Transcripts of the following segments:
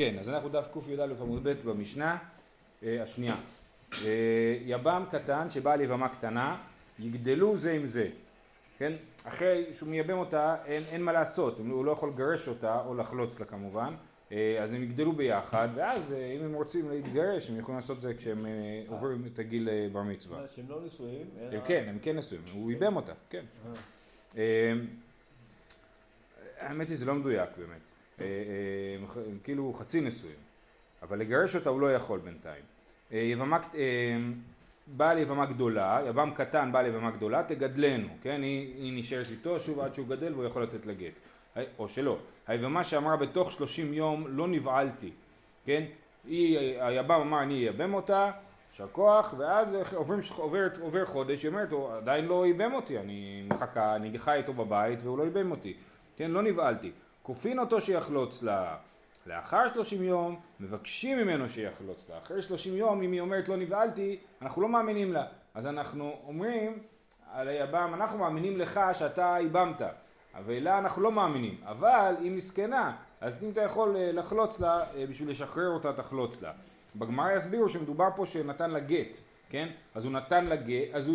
כן, אז אנחנו דף קי"א עמוד ב' במשנה אה, השנייה. אה, יב"ם קטן שבא על יבמה קטנה, יגדלו זה עם זה. כן? אחרי שהוא מייבם אותה, אין, אין מה לעשות, הוא לא יכול לגרש אותה או לחלוץ לה כמובן, אה, אז הם יגדלו ביחד, ואז אם הם רוצים להתגרש, הם יכולים לעשות את זה כשהם עוברים את הגיל בר מצווה. שהם לא נשואים, אלא... כן, הם כן נשואים, הוא ייבם אותה, כן. האמת היא זה לא מדויק באמת. אה, אה, הם כאילו חצי נשואים, אבל לגרש אותה הוא לא יכול בינתיים. אה, יבמה, בעל יבמה גדולה, יבם קטן בעל יבמה גדולה, תגדלנו, כן? היא, היא נשארת איתו שוב עד שהוא גדל והוא יכול לתת לה גט. או שלא. היבמה שאמרה בתוך שלושים יום לא נבעלתי, כן? היא, היבם אמר אני אייבם אותה, יישר כוח, ואז עובר, עובר, עובר חודש, היא אומרת, הוא עדיין לא ייבם אותי, אני מחכה, אני חי איתו בבית והוא לא ייבם אותי, כן? לא נבעלתי. כופין אותו שיחלוץ לה. לאחר שלושים יום מבקשים ממנו שיחלוץ לה. אחרי שלושים יום אם היא אומרת לא נבהלתי, אנחנו לא מאמינים לה. אז אנחנו אומרים על היבם, אנחנו מאמינים לך שאתה איבמת. אבל לה אנחנו לא מאמינים. אבל היא מסכנה, אז אם אתה יכול אה, לחלוץ לה, אה, בשביל לשחרר אותה תחלוץ לה. בגמרא יסבירו שמדובר פה שנתן לה גט, כן? אז הוא נתן לה גט, אז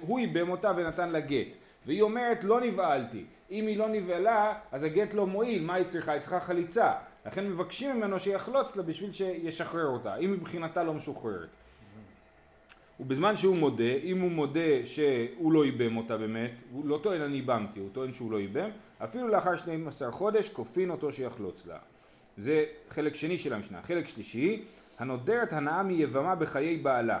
הוא איבם, אותה ונתן לה גט. והיא אומרת לא נבהלתי. אם היא לא נבהלה, אז הגט לא מועיל, מה היא צריכה? היא צריכה חליצה. לכן מבקשים ממנו שיחלוץ לה בשביל שישחרר אותה, אם מבחינתה לא משוחררת. ובזמן שהוא מודה, אם הוא מודה שהוא לא איבם אותה באמת, הוא לא טוען אני איבמתי, הוא טוען שהוא לא איבם, אפילו לאחר 12 חודש כופין אותו שיחלוץ לה. זה חלק שני של המשנה. חלק שלישי, הנודרת הנאה מיבמה בחיי בעלה.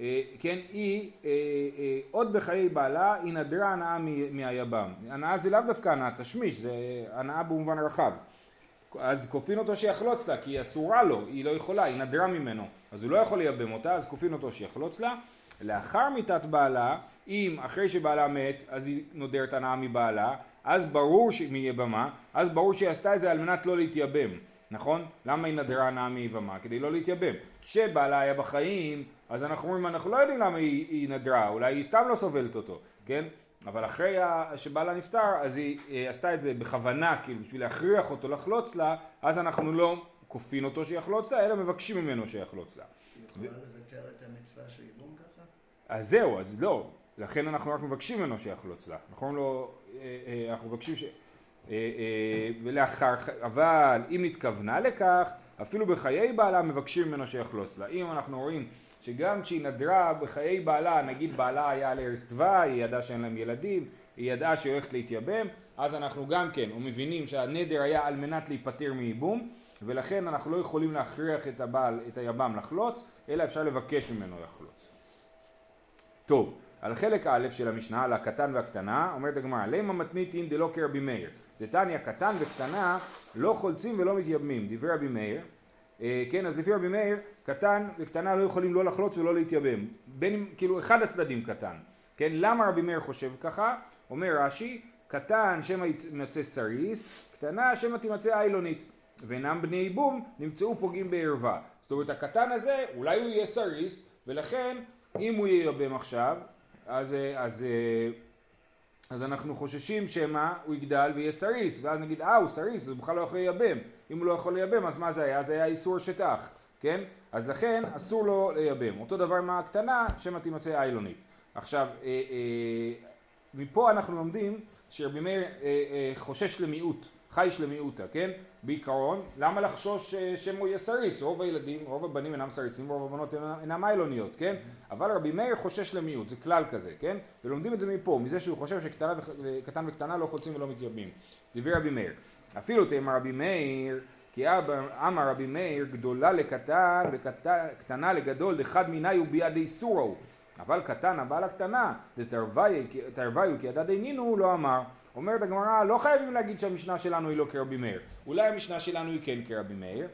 אה, כן, היא אה, אה, עוד בחיי בעלה, היא נדרה הנאה מהיבם. הנאה זה לאו דווקא הנאה תשמיש, זה הנאה במובן רחב. אז כופין אותו שיחלוץ לה, כי היא אסורה לו, היא לא יכולה, היא נדרה ממנו. אז הוא לא יכול לייבם אותה, אז כופין אותו שיחלוץ לה. לאחר מיתת בעלה, אם אחרי שבעלה מת, אז היא נודרת הנאה מבעלה, אז ברור מיבמה, אז ברור שהיא עשתה את זה על מנת לא להתייבם. נכון? למה היא נדרה הנאה מיבמה? כדי לא להתייבם. כשבעלה היה בחיים, אז אנחנו אומרים, אנחנו לא יודעים למה היא, היא נדרה, אולי היא סתם לא סובלת אותו, כן? אבל אחרי שבעלה נפטר, אז היא, היא אה, עשתה את זה בכוונה, כאילו, בשביל להכריח אותו לחלוץ לה, אז אנחנו לא כופין אותו שיחלוץ לה, אלא מבקשים ממנו שיחלוץ לה. היא יכולה לוותר את המצווה של ייבום ככה? אז זהו, אז לא. לכן אנחנו רק מבקשים ממנו שיחלוץ לה. אנחנו לא, אנחנו מבקשים ש... ולאחר, אבל אם נתכוונה לכך, אפילו בחיי בעלה מבקשים ממנו שיחלוץ לה. אם אנחנו רואים שגם כשהיא נדרה בחיי בעלה, נגיד בעלה היה על ערש דווי, היא ידעה שאין להם ילדים, היא ידעה שהיא הולכת להתייבם, אז אנחנו גם כן מבינים שהנדר היה על מנת להיפטר מייבום, ולכן אנחנו לא יכולים להכריח את הבעל, את היבם לחלוץ, אלא אפשר לבקש ממנו לחלוץ. טוב, על חלק א' של המשנה, על הקטן והקטנה, אומרת הגמרא, למה מתניתין דלא כרבי מאיר. דתניא קטן וקטנה לא חולצים ולא מתייבמים. דברי רבי מאיר, כן, אז לפי רבי מאיר, קטן וקטנה לא יכולים לא לחלוץ ולא להתייבם. בין אם, כאילו אחד הצדדים קטן. כן, למה רבי מאיר חושב ככה? אומר רש"י, קטן שמא ימצא סריס, קטנה שמא תימצא איילונית. ואינם בני ייבום, נמצאו פוגעים בערווה. זאת אומרת, הקטן הזה, אולי הוא יהיה סריס, ולכן אם הוא ייבם עכשיו, אז, אה, אז, אה, אז אנחנו חוששים שמא הוא יגדל ויהיה סריס, ואז נגיד, אה, הוא סריס, אז הוא בכלל לא יכול לייבם. אם הוא לא יכול לייבם, אז מה זה היה? זה היה איסור אשת אח, כן? אז לכן אסור לו לייבם. אותו דבר עם הקטנה, שמא תימצא איילונית. עכשיו, אה, אה, מפה אנחנו לומדים שרבי מאיר אה, אה, חושש למיעוט, חייש למיעוטא, כן? בעיקרון, למה לחשוש אה, שמא יהיה סריס? רוב הילדים, רוב הבנים אינם סריסים ורוב הבנות אינם איילוניות, כן? אבל רבי מאיר חושש למיעוט, זה כלל כזה, כן? ולומדים את זה מפה, מזה שהוא חושב שקטן וקטנה לא חוצים ולא מתייבמים. דברי רבי מאיר. אפילו תאמר רבי מאיר, כי אמר רבי מאיר גדולה לקטן וקטנה לגדול דחד מיני וביד איסורו אבל קטן הבעל הקטנה דתרוויו כי ידד אינינו לא אמר. אומרת הגמרא לא חייבים להגיד שהמשנה שלנו היא לא כרבי מאיר אולי המשנה שלנו היא כן כרבי מאיר.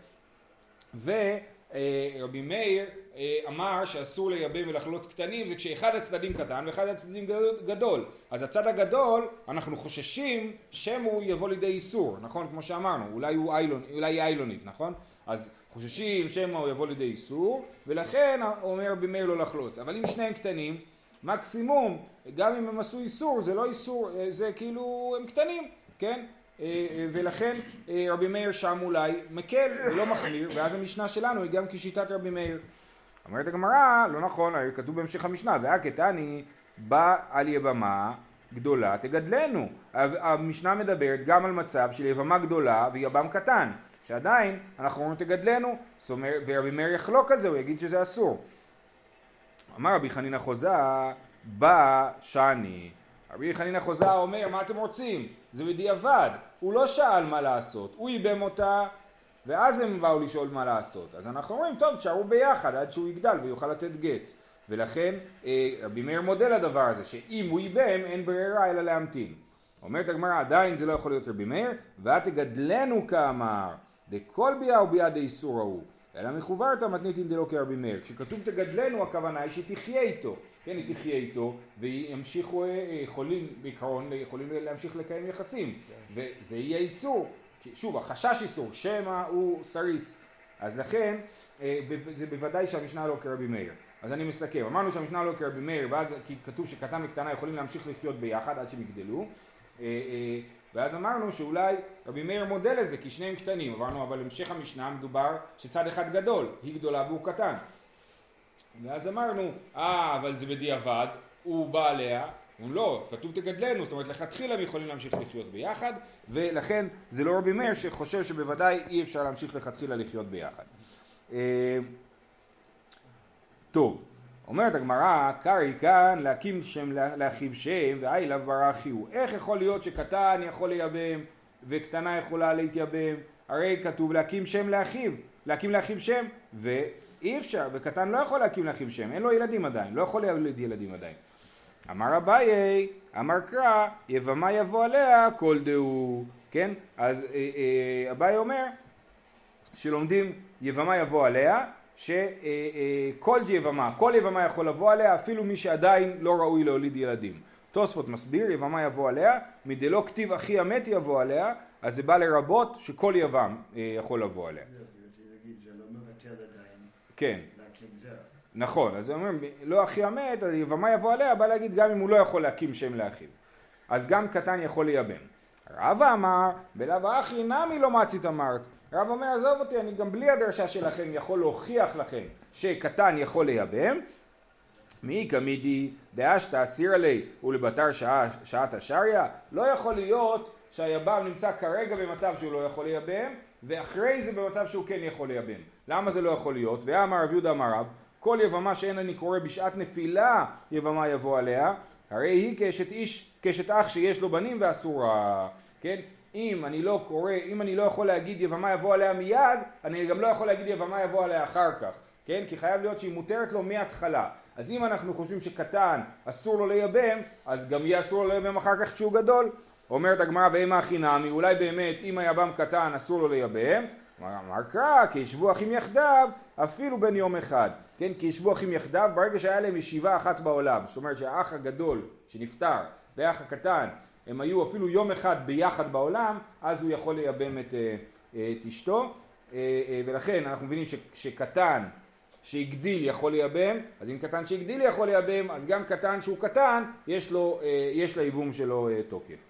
ורבי מאיר אה, אמר שאסור לייבם ולחלוץ קטנים זה כשאחד הצדדים קטן ואחד הצדדים גדול אז הצד הגדול אנחנו חוששים שהוא יבוא לידי איסור נכון? כמו שאמרנו אולי הוא איילון, אולי איילונית נכון? אז חוששים שמא הוא יבוא לידי איסור ולכן אומר רבי מאיר לא לחלוץ. אבל אם שניהם קטנים מקסימום גם אם הם עשו איסור זה לא איסור אה, זה כאילו הם קטנים כן? אה, ולכן אה, רבי מאיר שם אולי מקל ולא מחמיר, ואז המשנה שלנו היא גם כשיטת רבי מאיר. אומרת הגמרא, לא נכון, כתוב בהמשך המשנה, והקטני בא על יבמה גדולה תגדלנו. המשנה מדברת גם על מצב של יבמה גדולה ויבם קטן, שעדיין אנחנו אומרים תגדלנו, ורבי מאיר יחלוק על זה, הוא יגיד שזה אסור. אמר רבי חנינא חוזה, בא שני. רבי חנינא חוזה אומר, מה אתם רוצים? זה בדיעבד. הוא לא שאל מה לעשות, הוא ייבם אותה, ואז הם באו לשאול מה לעשות. אז אנחנו אומרים, טוב, תשארו ביחד עד שהוא יגדל ויוכל לתת גט. ולכן אה, רבי מאיר מודה לדבר הזה, שאם הוא ייבם אין ברירה אלא להמתין. אומרת הגמרא, עדיין זה לא יכול להיות רבי מאיר, ותגדלנו כאמר, דכל ביאה וביאה דאיסור ההוא. אלא מחוברתא מתניתין דלא כרבי מאיר. כשכתוב תגדלנו הכוונה היא שתחיה איתו. כן, היא תחיה איתו וימשיכו, אה, יכולים בעיקרון, יכולים להמשיך לקיים יחסים. וזה יהיה איסור. שוב, החשש איסור, שמא הוא סריס. אז לכן, אה, זה בוודאי שהמשנה לא כרבי מאיר. אז אני מסכם, אמרנו שהמשנה לא כרבי מאיר, ואז כי כתוב שקטן וקטנה יכולים להמשיך לחיות ביחד עד שהם יגדלו. אה, ואז אמרנו שאולי רבי מאיר מודה לזה כי שניהם קטנים, אמרנו אבל המשך המשנה מדובר שצד אחד גדול, היא גדולה והוא קטן. ואז אמרנו, אה אבל זה בדיעבד, הוא בא עליה, הוא לא, כתוב תגדלנו, זאת אומרת לכתחילה הם יכולים להמשיך לחיות ביחד, ולכן זה לא רבי מאיר שחושב שבוודאי אי אפשר להמשיך לכתחילה לחיות ביחד. אה, טוב, אומרת הגמרא, קרעי כאן להקים שם לאחיו שם ואי לאו ברכי הוא. איך יכול להיות שקטן יכול לייבם וקטנה יכולה להתייבם? הרי כתוב להקים שם לאחיו, להקים לאחיו שם ואי אפשר, וקטן לא יכול להקים לאחיו שם, אין לו ילדים עדיין, לא יכול להוליד ילדים עדיין. אמר אביי, אמר קרא, יבמה יבוא עליה כל דהו, כן? אז אה, אה, אביי אומר שלומדים יבמה יבוא עליה שכל יבמה, כל יבמה יכול לבוא עליה, אפילו מי שעדיין לא ראוי להוליד ילדים. תוספות מסביר, יבמה יבוא עליה, מדלא כתיב אחי המת יבוא עליה, אז זה בא לרבות שכל יבם אה, יכול לבוא עליה. זה לא מבטל עדיין. כן. נכון, אז אומרים, לא אחי המת, יבמה יבוא עליה, בא להגיד גם אם הוא לא יכול להקים שם לאחיו. אז גם קטן יכול לייבם. רבא אמר, בלאו הכי נמי לא מצית אמרת. רבא אומר עזוב אותי אני גם בלי הדרשה שלכם יכול להוכיח לכם שקטן יכול לייבם מי איכא מידי דהשתא אסיר עליה ולבתר שעה, שעתא שריא לא יכול להיות שהיבם נמצא כרגע במצב שהוא לא יכול לייבם ואחרי זה במצב שהוא כן יכול לייבם למה זה לא יכול להיות? ואמר רב יהודה אמר רב כל יבמה שאין אני קורא בשעת נפילה יבמה יבא עליה הרי היא כאשת איש, כאשת אח שיש לו בנים ואסורה כן? אם אני לא קורא, אם אני לא יכול להגיד יבמה יבוא עליה מיד, אני גם לא יכול להגיד יבמה יבוא עליה אחר כך, כן? כי חייב להיות שהיא מותרת לו מההתחלה. אז אם אנחנו חושבים שקטן אסור לו לייבם, אז גם יהיה אסור לו לייבם אחר כך כשהוא גדול. אומרת הגמרא ואימא נמי, אולי באמת אם היבם קטן אסור לו לייבם, אמר קרא כי ישבו אחים יחדיו אפילו בן יום אחד, כן? כי ישבו אחים יחדיו ברגע שהיה להם ישיבה אחת בעולם, זאת אומרת שהאח הגדול שנפטר והאח הקטן הם היו אפילו יום אחד ביחד בעולם, אז הוא יכול לייבם את, אה, את אשתו, אה, אה, ולכן אנחנו מבינים שקטן שהגדיל יכול לייבם, אז אם קטן שהגדיל יכול לייבם, אז גם קטן שהוא קטן, יש, לו, יש לייבום שלו תוקף.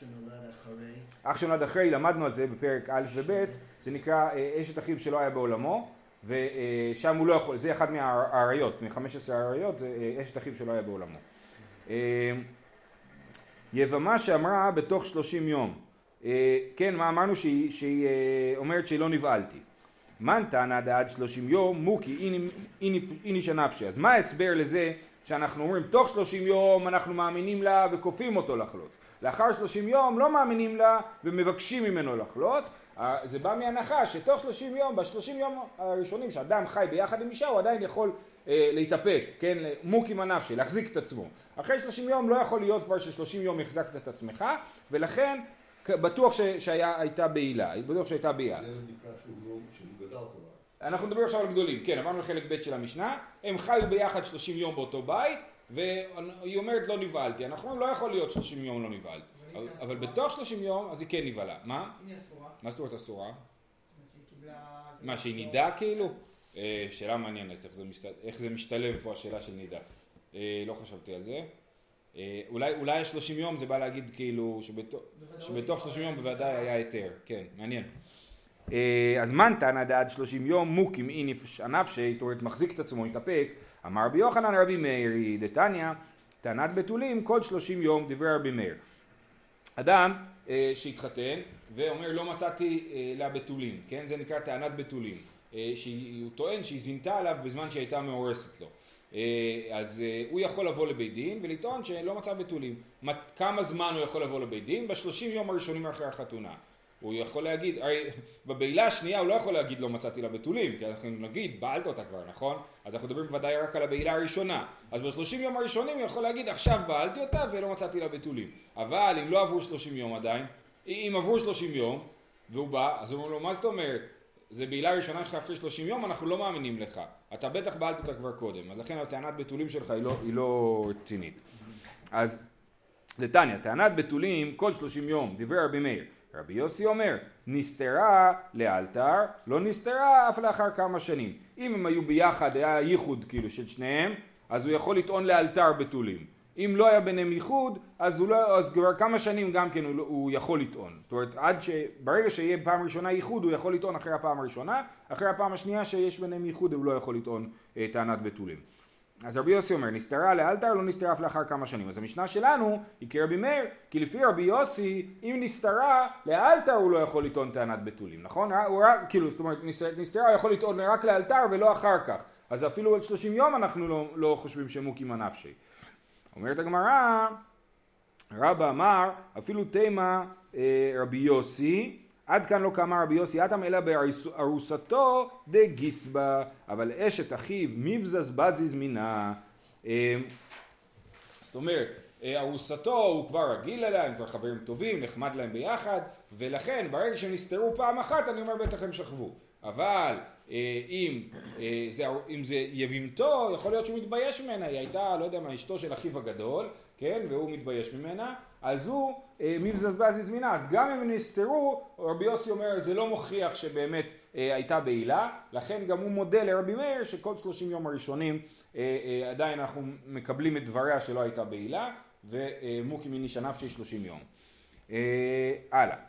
שנולד אחרי? אח שנולד אחרי, למדנו על זה בפרק א' וב', זה נקרא אשת אחיו שלא היה בעולמו, ושם הוא לא יכול, זה אחד מהאריות, מ-15 האריות, זה אשת אחיו שלא היה בעולמו. יבמה שאמרה בתוך שלושים יום. אה, כן, מה אמרנו שהיא, שהיא אה, אומרת שהיא לא נבהלתי. טענה דעד שלושים יום מוקי איני שנפשי. אז מה ההסבר לזה שאנחנו אומרים תוך שלושים יום אנחנו מאמינים לה וכופים אותו לחלות. לאחר שלושים יום לא מאמינים לה ומבקשים ממנו לחלות. זה בא מהנחה שתוך שלושים יום, בשלושים יום הראשונים שאדם חי ביחד עם אישה הוא עדיין יכול אה, להתאפק, כן, מוק עם הנפשי, להחזיק את עצמו. אחרי שלושים יום לא יכול להיות כבר ששלושים יום החזקת את עצמך, ולכן בטוח שהייתה בעילה, בטוח שהייתה בעילה. זה נקרא שהוא גדל כבר. אנחנו מדברים עכשיו על גדולים, כן, עברנו לחלק ב' של המשנה, הם חיו ביחד שלושים יום באותו בית, והיא אומרת לא נבהלתי, אנחנו אומרים לא יכול להיות שלושים יום לא נבהלתי, אבל בתוך שלושים יום אז היא כן נבהלה, מה? מה זאת אומרת אסורה? מה, שהיא נידה כאילו? אה, שאלה מעניינת, איך זה, משת... איך זה משתלב פה השאלה של נידה. אה, לא חשבתי על זה. אה, אולי, אולי השלושים יום זה בא להגיד כאילו שבתוך, שבתוך שלושים יום בוודאי היה היתר, כן, מעניין. אה, אז מן תנא דעד שלושים יום מוקים אי נפשי, זאת אומרת מחזיק את עצמו, התאפק, אמר רבי יוחנן רבי מאיר, דתניא, טענת בתולים כל שלושים יום דברי רבי מאיר. אדם אה, שהתחתן ואומר לא מצאתי אה, לה בתולים, כן? זה נקרא טענת בתולים. אה, שהוא טוען שהיא זינתה עליו בזמן שהיא הייתה מאורסת לו. אה, אז אה, הוא יכול לבוא לבית דין ולטעון שלא מצא בתולים. כמה זמן הוא יכול לבוא לבית דין? בשלושים יום הראשונים אחרי החתונה. הוא יכול להגיד, הרי בבעילה השנייה הוא לא יכול להגיד לא מצאתי לה בתולים, כי אנחנו נגיד בעלת אותה כבר, נכון? אז אנחנו מדברים ודאי רק על הבעילה הראשונה. אז בשלושים יום הראשונים הוא יכול להגיד עכשיו בעלתי אותה ולא מצאתי לה בתולים. אבל אם לא עברו שלושים יום עדיין, אם עברו שלושים יום והוא בא, אז הוא אומר לו מה זאת אומרת? זה בעילה ראשונה שלך אחרי שלושים יום, אנחנו לא מאמינים לך. אתה בטח בעלת אותה כבר קודם, אז לכן הטענת בתולים שלך היא לא, היא לא רצינית. אז לטניה, טענת בתולים כל שלושים יום, דברי רבי מאיר. רבי יוסי אומר, נסתרה לאלתר, לא נסתרה אף לאחר כמה שנים. אם הם היו ביחד, היה ייחוד כאילו של שניהם, אז הוא יכול לטעון לאלתר בתולים. אם לא היה ביניהם ייחוד, אז, לא, אז כבר כמה שנים גם כן הוא, לא- הוא יכול לטעון. זאת אומרת, עד ש... ברגע שיהיה פעם ראשונה ייחוד, הוא יכול לטעון אחרי הפעם הראשונה, אחרי הפעם השנייה שיש ביניהם ייחוד, הוא לא יכול לטעון אה, טענת בתולים. אז רבי יוסי אומר, נסתרה לאלתר, לא נסתרה אף לאחר כמה שנים. אז המשנה שלנו היא כרבי מאיר, כי לפי רבי יוסי, אם נסתרה לאלתר הוא לא יכול לטעון טענת בתולים, נכון? הוא רק, כאילו, זאת אומרת, נסתרה הוא יכול לטעון רק לאלתר ולא אחר כך. אז אפילו על שלושים יום אנחנו לא, לא חושבים שמוקים הנפשי. אומרת הגמרא, רבא אמר, אפילו תימה אה, רבי יוסי, עד כאן לא קמה רבי יוסי אטם אלא בארוסתו דגיסבא, אבל אשת אחיו מבזז בזיז מינה. אה, זאת אומרת, אה, ארוסתו הוא כבר רגיל אליה, הם כבר חברים טובים, נחמד להם ביחד, ולכן ברגע שהם נסתרו פעם אחת, אני אומר בטח הם שכבו. אבל אם אה, זה, אם זה יבימתו, יכול להיות שהוא מתבייש ממנה, היא הייתה, לא יודע מה, אשתו של אחיו הגדול, כן, והוא מתבייש ממנה, אז הוא אה, מבזבז זמינה, אז גם אם נסתרו, רבי יוסי אומר זה לא מוכיח שבאמת הייתה בעילה, לכן גם הוא מודה לרבי מאיר שכל שלושים יום הראשונים עדיין אנחנו מקבלים את דבריה שלא הייתה בעילה, ומוקי מיני שנפשי שלושים יום. הלאה.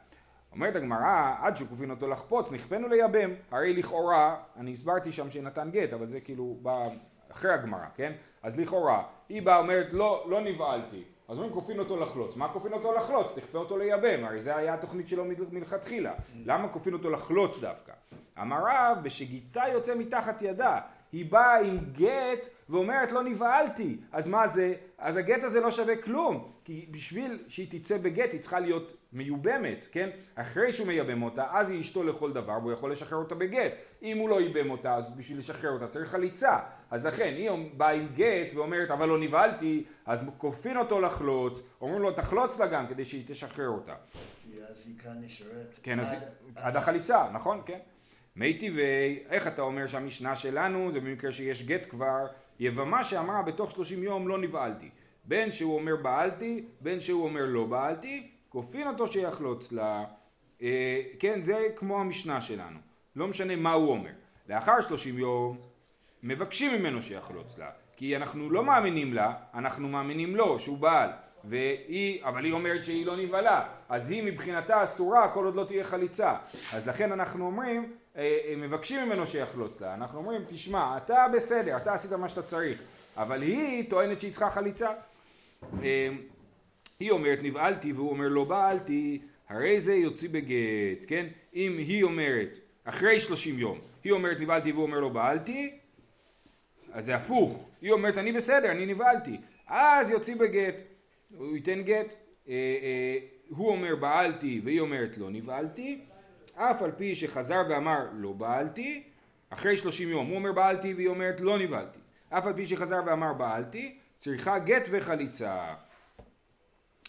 אומרת הגמרא, עד שכופין אותו לחפוץ, נכפנו לייבם. הרי לכאורה, אני הסברתי שם שנתן גט, אבל זה כאילו בא אחרי הגמרא, כן? אז לכאורה, היא באה אומרת, לא, לא נבהלתי. אז אומרים כופין אותו לחלוץ. מה כופין אותו לחלוץ? תכפה אותו לייבם, הרי זה היה התוכנית שלו מלכתחילה. למה כופין אותו לחלוץ דווקא? אמר רב, בשגיתה יוצא מתחת ידה. היא באה עם גט ואומרת לא נבהלתי. אז מה זה? אז הגט הזה לא שווה כלום. כי בשביל שהיא תצא בגט היא צריכה להיות מיובמת, כן? אחרי שהוא מייבם אותה, אז היא אשתו לכל דבר והוא יכול לשחרר אותה בגט. אם הוא לא ייבם אותה, אז בשביל לשחרר אותה צריך חליצה. אז לכן, היא באה עם גט ואומרת, אבל לא נבהלתי, אז כופין אותו לחלוץ, אומרים לו, תחלוץ לה גם כדי שהיא תשחרר אותה. כי הזיקה נשארת כן, עד, עד החליצה, נכון, כן. מי טבעי, איך אתה אומר שהמשנה שלנו, זה במקרה שיש גט כבר, יבמה שאמרה בתוך שלושים יום לא נבהלתי. בין שהוא אומר בעלתי, בין שהוא אומר לא בעלתי, כופין אותו שיחלוץ לה. אה, כן, זה כמו המשנה שלנו. לא משנה מה הוא אומר. לאחר שלושים יום, מבקשים ממנו שיחלוץ לה. כי אנחנו לא מאמינים לה, אנחנו מאמינים לו, שהוא בעל. והיא, אבל היא אומרת שהיא לא נבהלה, אז היא מבחינתה אסורה כל עוד לא תהיה חליצה. אז לכן אנחנו אומרים, אה, אה, מבקשים ממנו שיחלוץ לה. אנחנו אומרים, תשמע, אתה בסדר, אתה עשית מה שאתה צריך, אבל היא טוענת שהיא צריכה חליצה. אה, היא אומרת נבהלתי והוא אומר לא בעלתי, הרי זה יוציא בגט, כן? אם היא אומרת, אחרי שלושים יום, היא אומרת נבהלתי והוא אומר לא בעלתי, אז זה הפוך. היא אומרת אני בסדר, אני נבהלתי. אז יוציא בגט. הוא ייתן גט. הוא אומר בעלתי והיא אומרת לא נבהלתי. אף על פי שחזר ואמר לא בעלתי, אחרי שלושים יום הוא אומר בעלתי והיא אומרת לא נבהלתי. אף על פי שחזר ואמר בעלתי, צריכה גט וחליצה.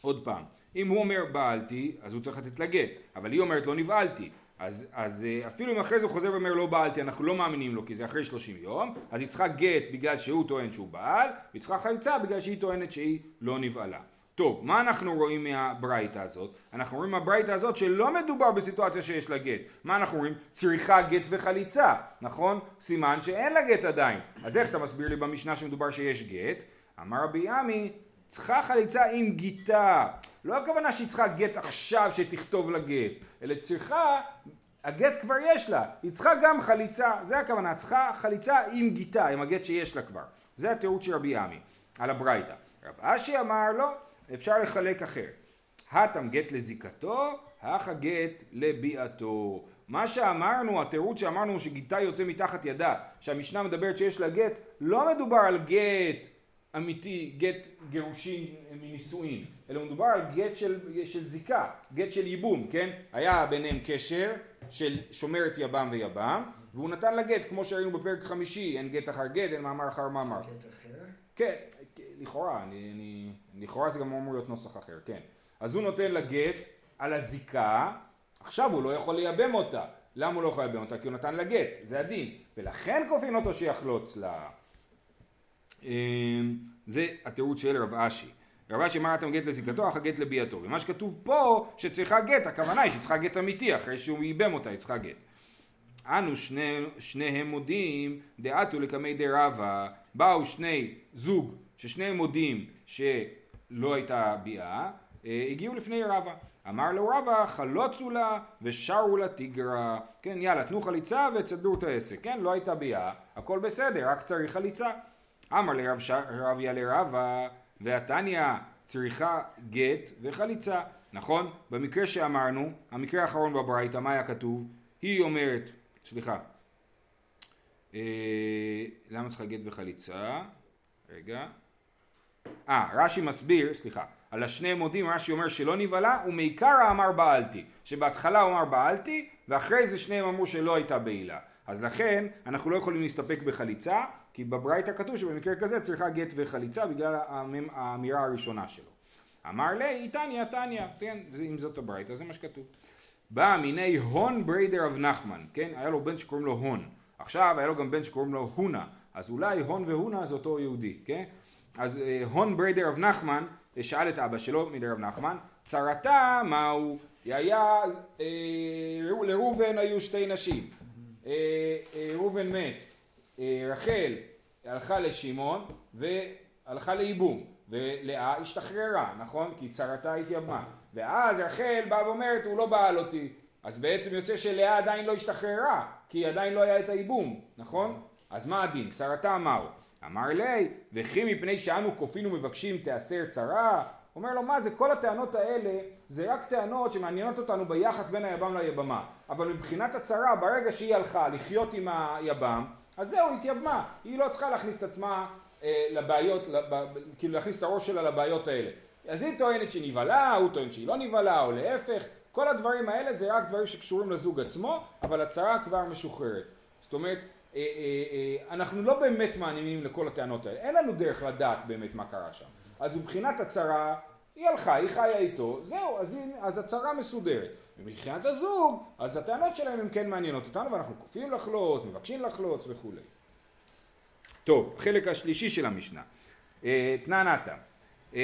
עוד פעם, אם הוא אומר בעלתי, אז הוא צריך לתת לה גט, אבל היא אומרת לא נבהלתי. אז, אז אה, אפילו אם אחרי זה הוא חוזר ואומר לא בעלתי, אנחנו לא מאמינים לו כי זה אחרי שלושים יום, אז היא צריכה גט בגלל שהוא טוען שהוא בעל, והיא צריכה חליצה בגלל שהיא טוענת שהיא לא נבהלה. טוב, מה אנחנו רואים מהברייתא הזאת? אנחנו רואים מהברייתא הזאת שלא מדובר בסיטואציה שיש לה גט. מה אנחנו רואים? צריכה גט וחליצה, נכון? סימן שאין לה גט עדיין. אז איך אתה מסביר לי במשנה שמדובר שיש גט? אמר רבי עמי, צריכה חליצה עם גיתה. לא הכוונה שהיא צריכה גט עכשיו שתכתוב לה גט, אלא צריכה, הגט כבר יש לה, היא צריכה גם חליצה, זה הכוונה, צריכה חליצה עם גיתה, עם הגט שיש לה כבר. זה התירוץ של רבי עמי, על הברייתא. רב אשי אמר לא, אפשר לחלק אחר. התם גט לזיקתו, הך הגט לביאתו. מה שאמרנו, התירוץ שאמרנו שגיתה יוצא מתחת ידה, שהמשנה מדברת שיש לה גט, לא מדובר על גט אמיתי, גט גירושין מנישואין, אלא מדובר על גט של, של זיקה, גט של ייבום, כן? היה ביניהם קשר של שומרת יבם ויבם, והוא נתן לה גט, כמו שראינו בפרק חמישי, אין גט אחר גט, אין מאמר אחר מאמר. גט אחר? כן, לכאורה, אני, אני, לכאורה זה גם אמור להיות נוסח אחר, כן. אז הוא נותן לה גט על הזיקה, עכשיו הוא לא יכול לייבם אותה. למה הוא לא יכול לייבם אותה? כי הוא נתן לה גט, זה הדין. ולכן כופין אותו שיחלוץ לה. אמ, זה התירוץ של רב אשי. רב אשי אמר התם גט לזיקתו, הכא גט לביאתו. ומה שכתוב פה, שצריכה גט, הכוונה היא שצריכה גט אמיתי, אחרי שהוא ייבם אותה, היא צריכה גט. אנו שני, שניהם מודים דעתו לקמי דרבה, באו שני זוג ששניהם מודים שלא הייתה ביאה, אה, הגיעו לפני רבה. אמר לו רבה חלוצו לה ושרו לה תיגרה. כן יאללה תנו חליצה ותסדרו את העסק. כן לא הייתה ביאה, הכל בסדר רק צריך חליצה. אמר לרב ש... רביה לרבה והתניא צריכה גט וחליצה. נכון? במקרה שאמרנו, המקרה האחרון בברייתא, מה היה כתוב? היא אומרת, סליחה, אה, למה צריכה גט וחליצה? רגע. אה, רש"י מסביר, סליחה, על השני מודים רש"י אומר שלא נבהלה ומעיקרא אמר בעלתי שבהתחלה הוא אמר בעלתי ואחרי זה שניהם אמרו שלא הייתה בעילה אז לכן אנחנו לא יכולים להסתפק בחליצה כי בברייתא כתוב שבמקרה כזה צריכה גט וחליצה בגלל האמירה הראשונה שלו. אמר לי תניא תניא כן אם זאת הברייתא זה מה שכתוב. בעא מיניה הון בריה דרב נחמן כן? היה לו בן שקוראים לו הון. עכשיו היה לו גם בן שקוראים לו הונה. אז אולי הון והונה זה אותו יהודי כן? אז אה, הון בריה דרב נחמן שאל את אבא שלו מרב נחמן, צרתה מהו? היה, אה, לראובן היו שתי נשים, אה, אה, ראובן מת, אה, רחל הלכה לשמעון והלכה לייבום, ולאה השתחררה, נכון? כי צרתה התייבמה, ואז רחל באה ואומרת הוא לא בעל אותי, אז בעצם יוצא שלאה עדיין לא השתחררה, כי עדיין לא היה את הייבום, נכון? אז מה הדין? צרתה מהו? אמר לי, וכי מפני שאנו כופין ומבקשים תיאסר צרה? אומר לו, מה זה, כל הטענות האלה זה רק טענות שמעניינות אותנו ביחס בין היבם ליבמה. אבל מבחינת הצרה, ברגע שהיא הלכה לחיות עם היבם, אז זהו, התייבמה. היא לא צריכה להכניס את עצמה אה, לבעיות, לב, כאילו להכניס את הראש שלה לבעיות האלה. אז היא טוענת שהיא נבהלה, הוא טוען שהיא לא נבהלה, או להפך. כל הדברים האלה זה רק דברים שקשורים לזוג עצמו, אבל הצרה כבר משוחררת. זאת אומרת, אה, אה, אה, אנחנו לא באמת מעניינים לכל הטענות האלה, אין לנו דרך לדעת באמת מה קרה שם. אז מבחינת הצרה, היא הלכה, היא חיה איתו, זהו, אז, היא, אז הצרה מסודרת. ומבחינת הזוג, אז הטענות שלהם הן כן מעניינות אותנו, ואנחנו כופים לחלוץ, מבקשים לחלוץ וכולי. טוב, חלק השלישי של המשנה. תנא נתא,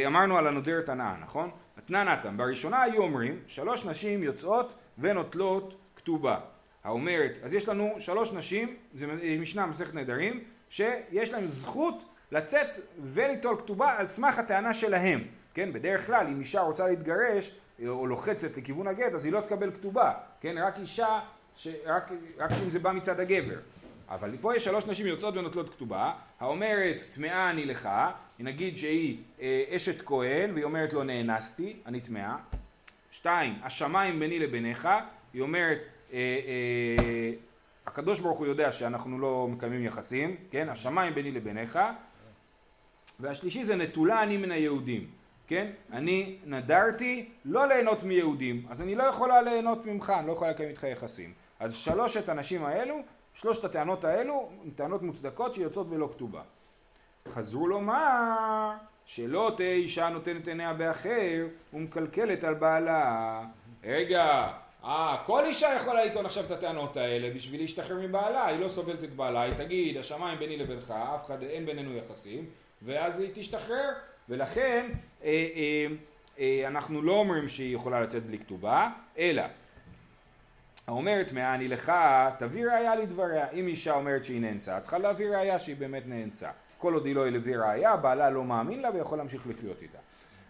אמרנו על הנודרת הנאה, נכון? תנא נתא, בראשונה היו אומרים, שלוש נשים יוצאות ונוטלות כתובה. האומרת, אז יש לנו שלוש נשים, זה משנה מסכת נדרים, שיש להם זכות לצאת וליטול כתובה על סמך הטענה שלהם, כן, בדרך כלל אם אישה רוצה להתגרש או לוחצת לכיוון הגט אז היא לא תקבל כתובה, כן, רק אישה, ש... רק, רק שאם זה בא מצד הגבר, אבל פה יש שלוש נשים יוצאות ונוטלות כתובה, האומרת טמאה אני לך, נגיד שהיא אה, אשת כהן והיא אומרת לו נאנסתי, אני טמאה, שתיים, השמיים ביני לביניך, היא אומרת אה, אה, הקדוש ברוך הוא יודע שאנחנו לא מקיימים יחסים, כן? השמיים ביני לביניך. והשלישי זה נטולה אני מן היהודים, כן? אני נדרתי לא ליהנות מיהודים, אז אני לא יכולה ליהנות ממך, אני לא יכולה לקיים איתך יחסים. אז שלושת הנשים האלו, שלושת הטענות האלו, טענות מוצדקות שיוצאות בלא כתובה. חזרו לומר שלא תהיה אישה נותנת עיניה באחר ומקלקלת על בעלה. רגע, אה, כל אישה יכולה לטעון עכשיו את הטענות האלה בשביל להשתחרר מבעלה, היא לא סובלת את בעלה, היא תגיד השמיים ביני לבינך, אף אחד, אין בינינו יחסים, ואז היא תשתחרר, ולכן אה, אה, אה, אנחנו לא אומרים שהיא יכולה לצאת בלי כתובה, אלא האומרת מה אני לך, תביא ראיה לדבריה, אם אישה אומרת שהיא נאנסה, צריכה להביא ראיה שהיא באמת נאנסה. כל עוד היא לא הלווה ראייה, בעלה לא מאמין לה ויכול להמשיך לחיות איתה.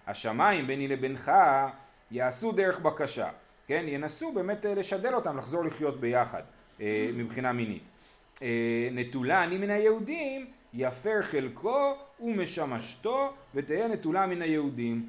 השמיים ביני לבינך יעשו דרך בקשה, כן? ינסו באמת אה, לשדל אותם לחזור לחיות ביחד אה, מבחינה מינית. אה, נטולה אני מן היהודים יפר חלקו ומשמשתו ותהיה נטולה מן היהודים.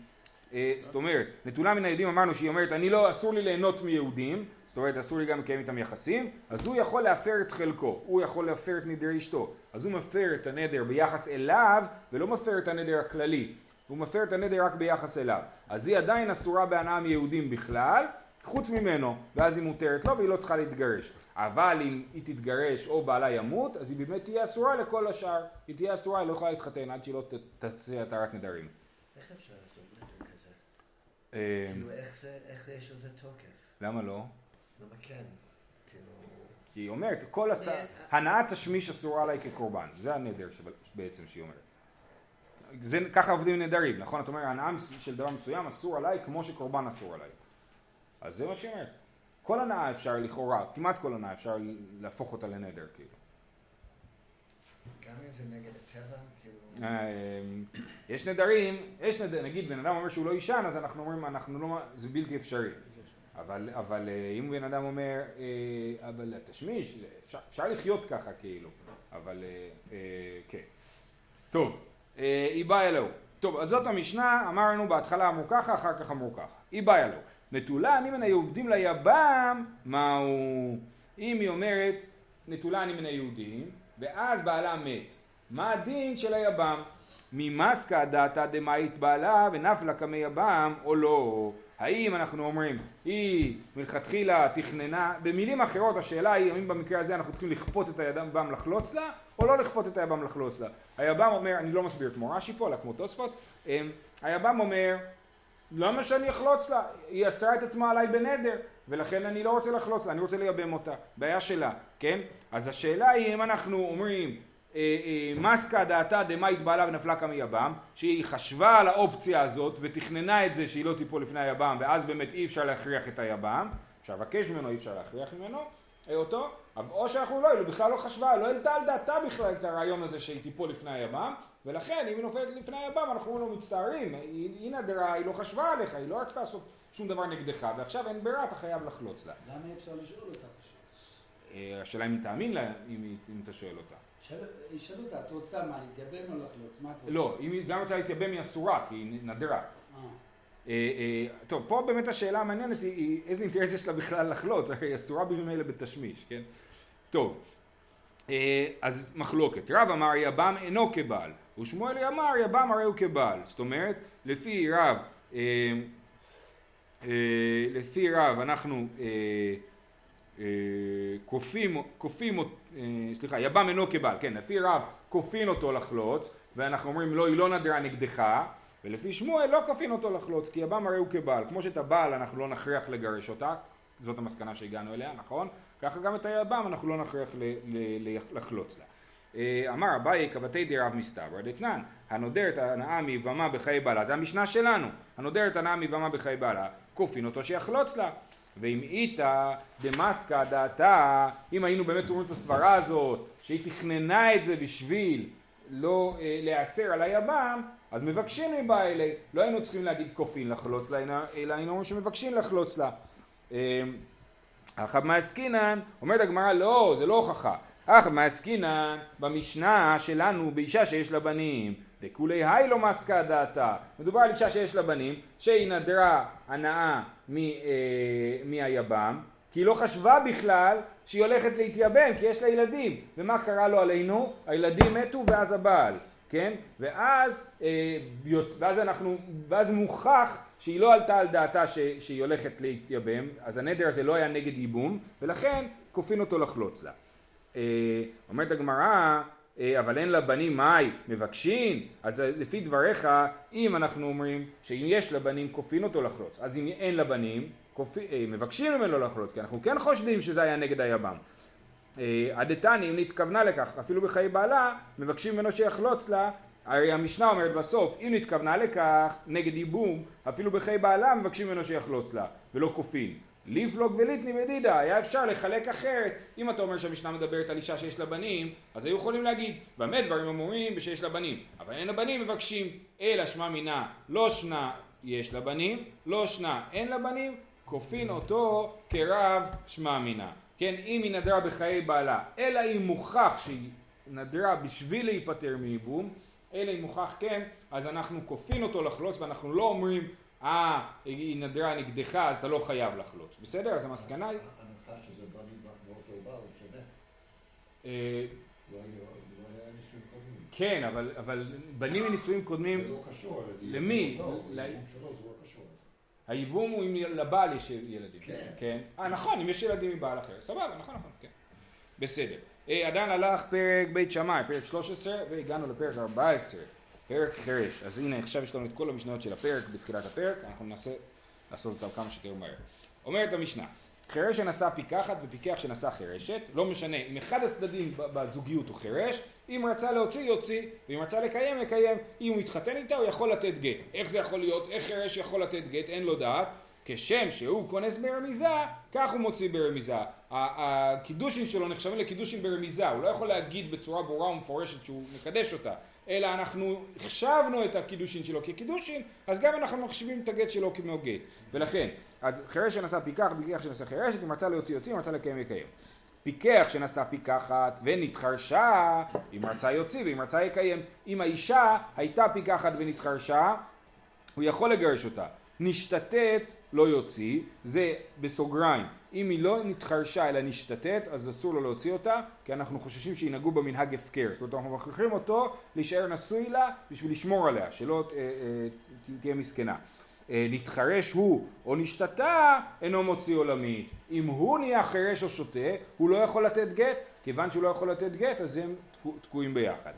אה, זאת אומרת, נטולה מן היהודים אמרנו שהיא אומרת אני לא, אסור לי ליהנות מיהודים, זאת אומרת אסור לי גם לקיים איתם יחסים, אז הוא יכול להפר את חלקו, הוא יכול להפר את נדרי אשתו, אז הוא מפר את הנדר ביחס אליו ולא מפר את הנדר הכללי, הוא מפר את הנדר רק ביחס אליו, אז היא עדיין אסורה בהנאה מיהודים בכלל, חוץ ממנו, ואז היא מותרת לו והיא לא צריכה להתגרש. אבל אם היא תתגרש או בעלה ימות, אז היא באמת תהיה אסורה לכל השאר. היא תהיה אסורה, היא לא יכולה להתחתן עד שהיא לא תצא התרת נדרים. איך אפשר לעשות נדר כזה? אה, כאילו, איך יש לזה תוקף? למה לא? למה כן? כאילו... כי היא אומרת, כל הס... הנעת תשמיש אסורה עליי כקורבן. זה הנדר בעצם שהיא אומרת. זה, ככה עובדים נדרים, נכון? את אומרת, הנאה מס- של דבר מסוים אסור עליי כמו שקורבן אסור עליי. אז זה מה שהיא אומרת. כל הנאה אפשר לכאורה, כמעט כל הנאה אפשר להפוך אותה לנדר, כאילו. גם אם זה נגד הטבע, כאילו... אה, יש נדרים, יש נדר, נגיד בן אדם אומר שהוא לא יישן, אז אנחנו אומרים, אנחנו לא, זה בלתי אפשרי. אבל, אבל אה, אם בן אדם אומר, אה, אבל תשמיש, אפשר, אפשר לחיות ככה כאילו, אבל אה, אה, כן. טוב, אה, היא באה אלוהו. טוב, אז זאת המשנה, אמרנו בהתחלה אמרו ככה, אחר כך אמרו ככה. היא באה אלוהו. נטולה אני מן היהודים ליבם, מהו? אם היא אומרת, נטולה אני מן היהודים, ואז בעלה מת. מה הדין של היבם? ממסקא דתא דמאית בעלה ונפלה קמי יבם או לא? האם אנחנו אומרים היא מלכתחילה תכננה, במילים אחרות השאלה היא האם במקרה הזה אנחנו צריכים לכפות את היבם לחלוץ לה או לא לכפות את היבם לחלוץ לה. היבם אומר, אני לא מסביר כמו רש"י פה אלא כמו תוספות, אמ, היבם אומר למה שאני אחלוץ לה? היא אסרה את עצמה עליי בנדר ולכן אני לא רוצה לחלוץ לה, אני רוצה לייבם אותה. בעיה שלה, כן? אז השאלה היא אם אנחנו אומרים אה, אה, מסקא דעתה דמאית בעלה ונפלה כמי יבם, שהיא חשבה על האופציה הזאת ותכננה את זה שהיא לא תיפול לפני היבם ואז באמת אי אפשר להכריח את היבם, אפשר לבקש ממנו, אי אפשר להכריח ממנו אה, אותו, או שאנחנו לא, היא בכלל לא חשבה, לא העלתה על דעתה בכלל את הרעיון הזה שהיא תיפול לפני היבם ולכן אם היא נופלת לפני היבם אנחנו אומרים לו מצטערים, היא, נדרה, היא לא חשבה עליך, היא לא רצתה לעשות שום דבר נגדך ועכשיו אין ברירה, אתה חייב לחלוץ לה. למה אי אפשר לשאול אותה פשוט? אה, השאלה אם היא תאמין לה, אם, אם אתה שואל אותה. שאל- ישאל אותה, את רוצה מה, להתייבם או לחלוץ? מה את רוצה? לא, אם היא גם רוצה להתייבם היא אסורה, כי היא נדרה. אה, אה, טוב, פה באמת השאלה המעניינת היא, איזה אינטרס יש לה בכלל לחלוץ, היא אסורה במילא בתשמיש, כן? טוב, אז מחלוקת. רב אמר יבם אינו כבעל, ושמואל אמר יבם הרי הוא כבעל. זאת אומרת, לפי רב, אה, אה, לפי רב אנחנו אה, אה, כופים, כופים, אה, סליחה, יבם אינו כבעל, כן, לפי רב כופין אותו לחלוץ, ואנחנו אומרים לא, היא לא נדרה נגדך, ולפי שמואל לא כופין אותו לחלוץ, כי יבם הרי הוא כבעל. כמו שאת הבעל אנחנו לא נכריח לגרש אותה, זאת המסקנה שהגענו אליה, נכון? ככה גם את היבם אנחנו לא נכריח לחלוץ לה. אה, אמר אביי כבתי דרב מסתברא דתנן הנודר את ההנאה מיבמה בחיי בעלה זה המשנה שלנו. הנודר את ההנאה מיבמה בחיי בעלה כופין אותו שיחלוץ לה ואם איתה דמסקא דעתה אם היינו באמת אומרים את הסברה הזאת שהיא תכננה את זה בשביל לא אה, להיאסר על היבם אז מבקשים מבעלי לא היינו צריכים להגיד כופין לחלוץ לה אלא- היינו אומרים שמבקשים לחלוץ לה. אה, אחא מעסקינן, אומרת הגמרא לא, זה לא הוכחה. אחא מעסקינן, במשנה שלנו באישה שיש לה בנים, דכולי היי לא מסקא דעתה. מדובר על אישה שיש לה בנים, שהיא נדרה הנאה מ, אה, מהיבם, כי היא לא חשבה בכלל שהיא הולכת להתייבם, כי יש לה ילדים. ומה קרה לו עלינו? הילדים מתו ואז הבעל. כן? ואז, אה, ואז אנחנו, ואז מוכח שהיא לא עלתה על דעתה ש, שהיא הולכת להתייבם, אז הנדר הזה לא היה נגד ייבום, ולכן כופין אותו לחלוץ לה. אה, אומרת הגמרא, אה, אבל אין לה מאי מבקשין, אז אה, לפי דבריך, אם אנחנו אומרים שאם יש לה בנים כופין אותו לחלוץ, אז אם אין לה בנים, כופי- אה, מבקשים ממנו לחלוץ, כי אנחנו כן חושדים שזה היה נגד היבם. הדתני, אם נתכוונה לכך, אפילו בחיי בעלה, מבקשים ממנו שיחלוץ לה, הרי המשנה אומרת בסוף, אם נתכוונה לכך, נגד ייבום, אפילו בחיי בעלה מבקשים ממנו שיחלוץ לה, ולא כופין. ליפלוג וליטני בדידה, היה אפשר לחלק אחרת. אם אתה אומר שהמשנה מדברת על אישה שיש לה בנים, אז היו יכולים להגיד, במה דברים אמורים שיש לה בנים, אבל אין לה בנים מבקשים, אלא שמע מינה, לא שנה יש לה בנים, לא שנה אין לה בנים, כופין אותו כרב שמע מינה. כן, אם היא נדרה בחיי בעלה, אלא אם מוכח שהיא נדרה בשביל להיפטר מייבום, אלא אם מוכח כן, אז אנחנו כופין אותו לחלוץ ואנחנו לא אומרים אה, היא נדרה נגדך אז אתה לא חייב לחלוץ, בסדר? אז המסקנה היא... ההנחה שזה בא מאותו בעל שווה. אה, לא לא. כן, אבל, אבל בנים מנישואים קודמים, זה לא קשור. למי? לא. הייבום הוא אם לבעל יש ילדים. כן. כן. אה, נכון, אם יש ילדים מבעל אחר. סבבה, נכון, נכון, כן. בסדר. אה, עדיין הלך פרק בית שמאי, פרק 13, והגענו לפרק 14, פרק חרש. אז הנה, עכשיו יש לנו את כל המשניות של הפרק בתחילת הפרק, אנחנו ננסה לעשות אותם כמה שיותר מהר. אומרת המשנה, חירש שנשא פיקחת ופיקח שנשא חירשת, לא משנה אם אחד הצדדים בזוגיות הוא חירש, אם רצה להוציא יוציא, ואם רצה לקיים יקיים, אם הוא יתחתן איתה הוא יכול לתת גט. איך זה יכול להיות? איך חירש יכול לתת גט? אין לו דעת. כשם שהוא כונס ברמיזה, כך הוא מוציא ברמיזה. הקידושין שלו נחשבים לקידושין ברמיזה, הוא לא יכול להגיד בצורה ברורה ומפורשת שהוא מקדש אותה, אלא אנחנו החשבנו את הקידושין שלו כקידושין, אז גם אנחנו מחשיבים את הגט שלו כמו גט. ולכן, אז חירש שנשא פיקח, פיקח שנשא חירשת, אם רצה להוציא יוציא, אם רצה לקיים יקיים. פיקח שנשא פיקחת ונתחרשה, אם רצה יוציא ואם רצה יקיים. אם האישה הייתה פיקחת ונתחרשה, הוא יכול לגרש אותה. נשתתת לא יוציא, זה בסוגריים. אם היא לא נתחרשה אלא נשתתת, אז אסור לו להוציא אותה, כי אנחנו חוששים שינהגו במנהג הפקר. זאת אומרת, אנחנו מכריחים אותו להישאר נשוי לה בשביל לשמור עליה, שלא אה, אה, תהיה מסכנה. אה, נתחרש הוא או נשתתה, אינו מוציא עולמית. אם הוא נהיה חירש או שותה, הוא לא יכול לתת גט. כיוון שהוא לא יכול לתת גט, אז הם תקוע- תקועים ביחד.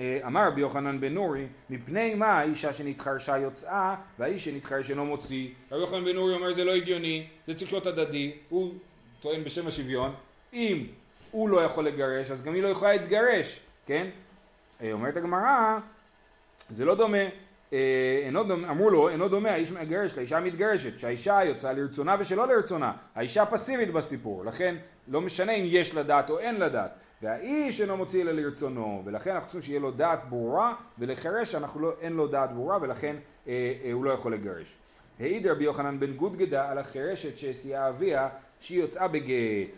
אה, אמר רבי יוחנן בן נורי, מפני מה האישה שנתחרשה יוצאה והאיש שנתחרש אינו מוציא. רבי יוחנן בן נורי אומר זה לא הגיוני, זה צריך להיות הדדי, הוא טוען בשם השוויון, אם הוא לא יכול לגרש אז גם היא לא יכולה להתגרש, כן? אה, אומרת הגמרא, זה לא דומה, אה, אינו דומה, אמרו לו, אינו דומה האיש מגרש לאישה המתגרשת, שהאישה יוצאה לרצונה ושלא לרצונה, האישה פסיבית בסיפור, לכן לא משנה אם יש לה דעת או אין לה דעת, והאיש אינו מוציא אלא לרצונו, ולכן אנחנו צריכים שיהיה לו דעת ברורה, ולחירש לא, אין לו דעת ברורה, ולכן אה, אה, הוא לא יכול לגרש. העיד רבי יוחנן בן גודגדה על החירשת שהסיעה אביה, שהיא יוצאה בגט.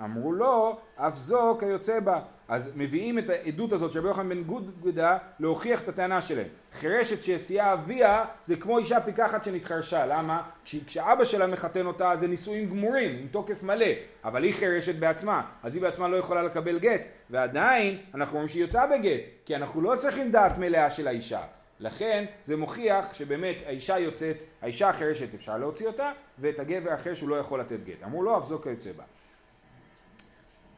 אמרו לו, אף זו כיוצא בה. אז מביאים את העדות הזאת של רבי יוחנן בן גודגדה להוכיח את הטענה שלהם. חירשת שהסיעה אביה זה כמו אישה פיקחת שנתחרשה. למה? כש- כשאבא שלה מחתן אותה זה נישואים גמורים, עם תוקף מלא. אבל היא חירשת בעצמה, אז היא בעצמה לא יכולה לקבל גט. ועדיין אנחנו אומרים שהיא יוצאה בגט, כי אנחנו לא צריכים דעת מלאה של האישה. לכן זה מוכיח שבאמת האישה יוצאת, האישה החירשת אפשר להוציא אותה, ואת הגבר החירש הוא לא יכול לתת גט. אמרו לו, אף זו כיוצא בה.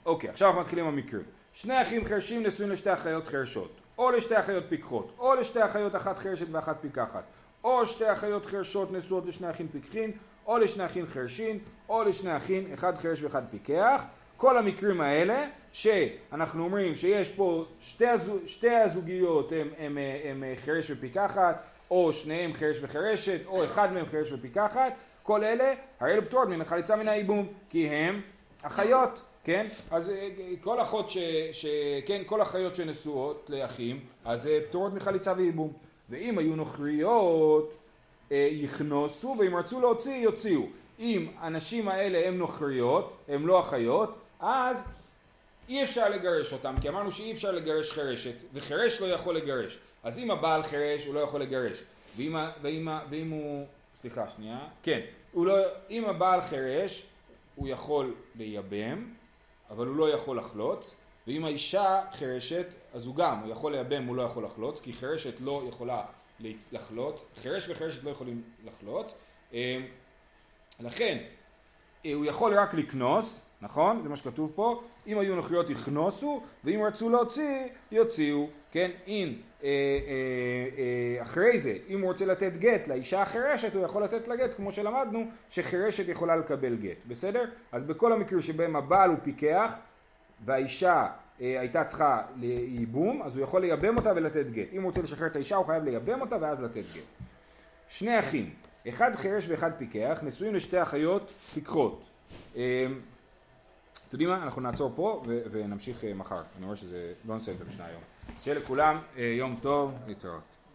אוקיי, עכשיו אנחנו מתחילים עם המקרים. שני אחים חרשים נשואים לשתי אחיות חרשות, או לשתי אחיות פיקחות, או לשתי אחיות אחת חרשת ואחת פיקחת, או שתי אחיות חרשות נשואות לשני אחים פיקחין, או לשני אחים חרשים, או לשני אחים, אחד חרש ואחד פיקח. כל המקרים האלה, שאנחנו אומרים שיש פה שתי, הזוג, שתי הזוגיות הם, הם, הם, הם חרש ופיקחת, או שניהם חרש וחרשת, או אחד מהם חרש ופיקחת, כל אלה הרי אלו פטורות מן החליצה מן הייבום, כי הם אחיות, כן? אז אה, כל אחות ש... ש... כן, כל אחיות שנשואות לאחים, אז אה, פטורות מחליצה וייבום. ואם היו נוכריות, אה, יכנוסו, ואם רצו להוציא, יוציאו. אם הנשים האלה הן נוכריות, הן לא אחיות, אז אי אפשר לגרש אותם, כי אמרנו שאי אפשר לגרש חירשת, וחירש לא יכול לגרש. אז אם הבעל חירש, הוא לא יכול לגרש. ואם, ואם, ואם הוא... סליחה, שנייה. כן. לא... אם הבעל חירש, הוא יכול לייבם, אבל הוא לא יכול לחלוץ. ואם האישה חירשת, אז הוא גם, הוא יכול לייבם, הוא לא יכול לחלוץ, כי חירשת לא יכולה לחלוץ. חירש וחירשת לא יכולים לחלוץ. אה, לכן, אה, הוא יכול רק לקנוס, נכון? זה מה שכתוב פה. אם היו נוכריות יכנוסו, ואם רצו להוציא, יוציאו. כן? אם אה, אה, אה, אחרי זה, אם הוא רוצה לתת גט לאישה החירשת, הוא יכול לתת לה גט, כמו שלמדנו, שחירשת יכולה לקבל גט. בסדר? אז בכל המקרים שבהם הבעל הוא פיקח, והאישה אה, הייתה צריכה לייבום, אז הוא יכול לייבם אותה ולתת גט. אם הוא רוצה לשחרר את האישה, הוא חייב לייבם אותה ואז לתת גט. שני אחים אחד חרש ואחד פיקח, נשואים לשתי אחיות פיקחות. אתם יודעים מה? אנחנו נעצור פה ונמשיך אה, מחר. אני רואה שזה... לא נסיים את המשנה היום. שיהיה לכולם אה, יום טוב, להתראות.